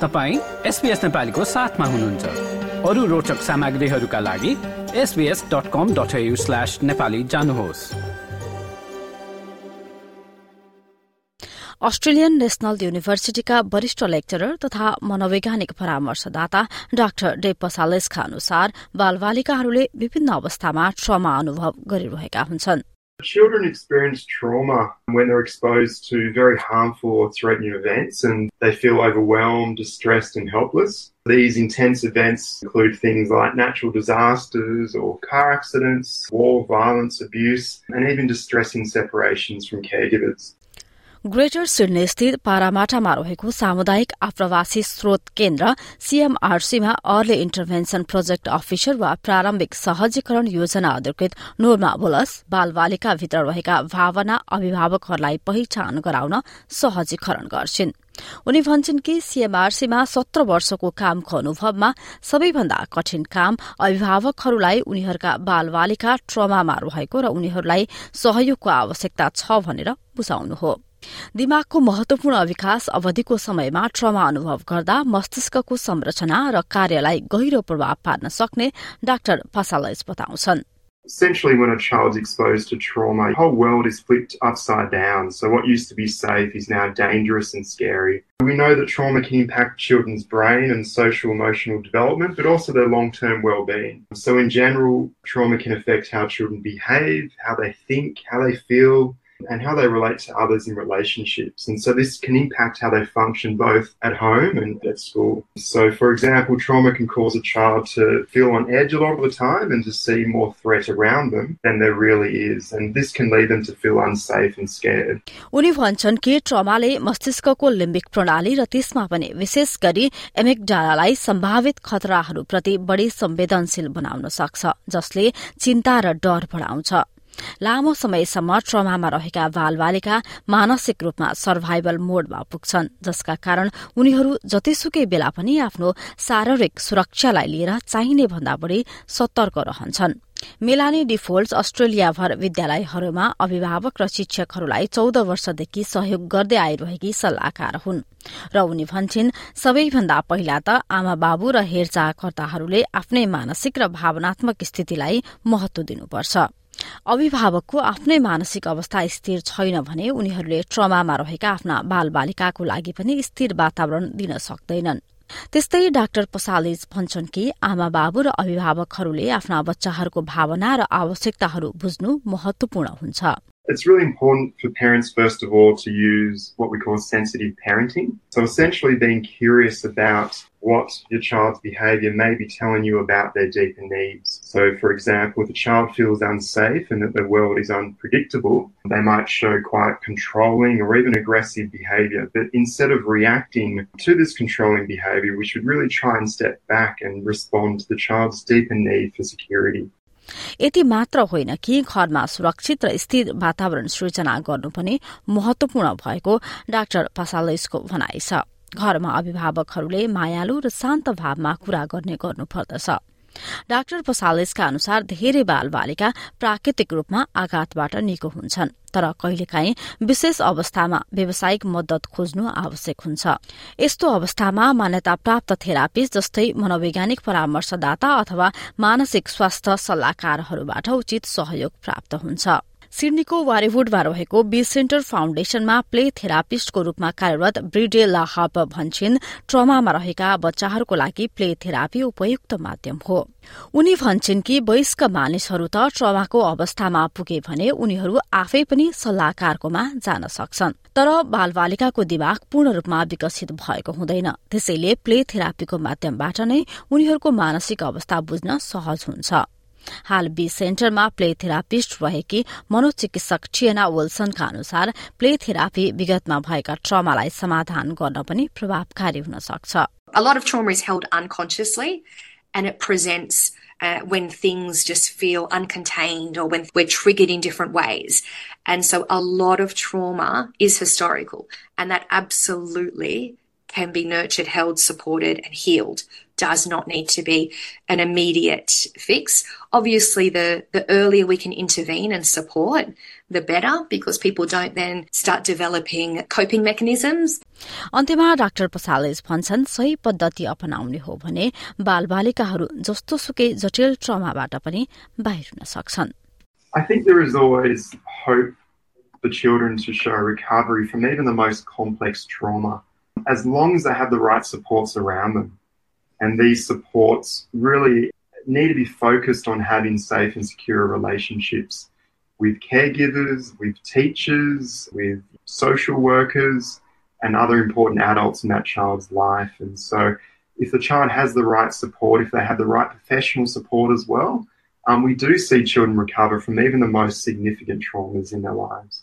तपाईँ एसपिएस नेपालीको साथमा हुनुहुन्छ। अरू रोचक सामग्रीहरूका लागि SBS dot com dot slash Nepali जानुहोस्। अस्ट्रेलियन नेशनल युनिभर्सिटीका वरिष्ठ लेक्चरर तथा मनोवैज्ञानिक परामर्शदाता डाक्टर डे पसालेसका अनुसार बालबालिकाहरूले विभिन्न अवस्थामा ट्रमा अनुभव गरिरहेका हुन्छन्। Children experience trauma when they're exposed to very harmful or threatening events and they feel overwhelmed, distressed, and helpless. These intense events include things like natural disasters or car accidents, war, violence, abuse, and even distressing separations from caregivers. Greater Sydney स्थित पारामाटामा रहेको सामुदायिक आप्रवासी स्रोत केन्द्र सीएमआरसीमा early intervention project officer वा प्रारम्भिक सहजीकरण योजना अधिकृत नोर्मा बोलस बालबालिकाभित्र रहेका भावना अभिभावकहरूलाई पहिचान गराउन सहजीकरण गर्छिन्। उनी भन्छन् कि सीएमआरसीमा सत्र वर्षको कामको अनुभवमा सबैभन्दा कठिन काम अभिभावकहरूलाई उनीहरूका बालबालिका ट्रमामा रहेको र उनीहरूलाई सहयोगको आवश्यकता छ भनेर बुझाउनु हो। दिमागको महत्वपूर्ण विकास अवधिको समयमा ट्रमा अनुभव गर्दा मस्तिष्कको संरचना र कार्यलाई गहिरो प्रभाव पार्न सक्ने डाक्टर पसालैज बताउँछन् Essentially, when a child's exposed to trauma, the whole world is flipped upside down. So, what used to be safe is now dangerous and scary. We know that trauma can impact children's brain and social emotional development, but also their long term well being. So, in general, trauma can affect how children behave, how they think, how they feel, and how they relate to others in relationships. And so this can impact how they function both at home and at school. So, for example, trauma can cause a child to feel on edge a lot of the time and to see more threat around them than there really is. And this can lead them to feel unsafe and scared. उनी भन्छन् कि ट्रमाले मस्तिष्कको limbic प्रणाली र त्यसमा पनि विशेष गरी एमेक्डालालाई सम्भावित खतराहरूप्रति बढ़ी संवेदनशील बनाउन सक्छ जसले चिन्ता र डर बढ़ाउँछ लामो समयसम्म ट्रमामा रहेका बालबालिका मानसिक रूपमा सर्भाइभल मोडमा पुग्छन् जसका कारण उनीहरू जतिसुकै बेला पनि आफ्नो शारीरिक सुरक्षालाई लिएर चाहिने भन्दा बढ़ी सतर्क रहन्छन्। मेलानी डिफोल्ट अस्ट्रेलियाभर विद्यालयहरूमा अभिभावक र शिक्षकहरूलाई चौध वर्षदेखि सहयोग गर्दै आइरहेकी सल्लाहकार हुन्। र उनी भन्छन् सबैभन्दा पहिला त आमा बाबु र हेरचाहकर्ताहरूले आफ्नै मानसिक र भावनात्मक स्थितिलाई महत्व दिनुपर्छ। अभिभावकको आफ्नै मानसिक अवस्था स्थिर छैन भने उनीहरूले ट्रमामा रहेका आफ्ना बालबालिकाको लागि पनि स्थिर वातावरण दिन सक्दैनन् त्यस्तै डाक्टर पसालिज भन्छन् कि आमा बाबु र अभिभावकहरूले आफ्ना बच्चाहरूको भावना र आवश्यकताहरू बुझ्नु महत्वपूर्ण हुन्छ It's really important for parents, first of all, to use what we call sensitive parenting. So essentially being curious about what your child's behavior may be telling you about their deeper needs. So, for example, if a child feels unsafe and that the world is unpredictable, they might show quite controlling or even aggressive behavior. But instead of reacting to this controlling behavior, we should really try and step back and respond to the child's deeper need for security. यति मात्र होइन कि घरमा सुरक्षित र स्थिर वातावरण सृजना गर्नु पनि महत्वपूर्ण भएको डाक्टर पसालेसको भनाइ छ घरमा अभिभावकहरूले मायालु र शान्त भावमा कुरा गर्ने गर्नुपर्दछ डाक्टर पसालेसका अनुसार धेरै बाल बालिका प्राकृतिक रूपमा आघातबाट निको हुन्छन् तर कहिलेकाहीँ विशेष अवस्थामा व्यावसायिक मद्दत खोज्नु आवश्यक हुन्छ। यस्तो अवस्थामा मान्यता प्राप्त थेरापिस्ट जस्तै मनोवैज्ञानिक परामर्शदाता अथवा मानसिक स्वास्थ्य सल्लाहकारहरूबाट उचित सहयोग प्राप्त हुन्छ। सिडनीको वारेवुडमा रहेको बी सेन्टर फाउन्डेशनमा प्ले थेरापिस्टको रूपमा कार्यरत ब्रिडे लाहब भन्छन् ट्रमामा रहेका बच्चाहरूको लागि प्ले थेरापी उपयुक्त माध्यम हो। उनी भन्छन् कि वयस्क मानिसहरू त ट्रमाको अवस्थामा पुगे भने उनीहरू आफै पनि सल्लाहकारकोमा जान सक्छन् तर बालबालिकाको दिमाग पूर्ण रूपमा विकसित भएको हुँदैन। त्यसैले प्ले थेरापीको माध्यमबाट नै उनीहरूको मानसिक अवस्था बुझ्न सहज हुन्छ। हाल बी सेन्टरमा प्ले थेरापिस्ट रहेकी मनोचिकित्सक टिएना विल्सनका अनुसार प्ले थेरापी विगतमा भएका ट्रमालाई समाधान गर्न पनि प्रभावकारी हुन सक्छ A lot of trauma is held unconsciously and it presents uh, when things just feel uncontained or when we're triggered in different ways. And so a lot of trauma is historical and that absolutely can be nurtured, held, supported, and healed. does not need to be an immediate fix. Obviously, the, the earlier we can intervene and support, the better because people don't then start developing coping mechanisms. अन्त्यमा doctor पसालेज भन्छन् सही पद्धति अपनाउने हो भने बालबालिकाहरू जस्तो सुकै जटिल ट्रमाबाट पनि बाहिर हुन सक्छन् I think there is always hope for children to show recovery from even the most complex trauma, as long as they have the right supports around them. And these supports really need to be focused on having safe and secure relationships with caregivers, with teachers, with social workers, and other important adults in that child's life. And so, if the child has the right support, if they have the right professional support as well, um, we do see children recover from even the most significant traumas in their lives.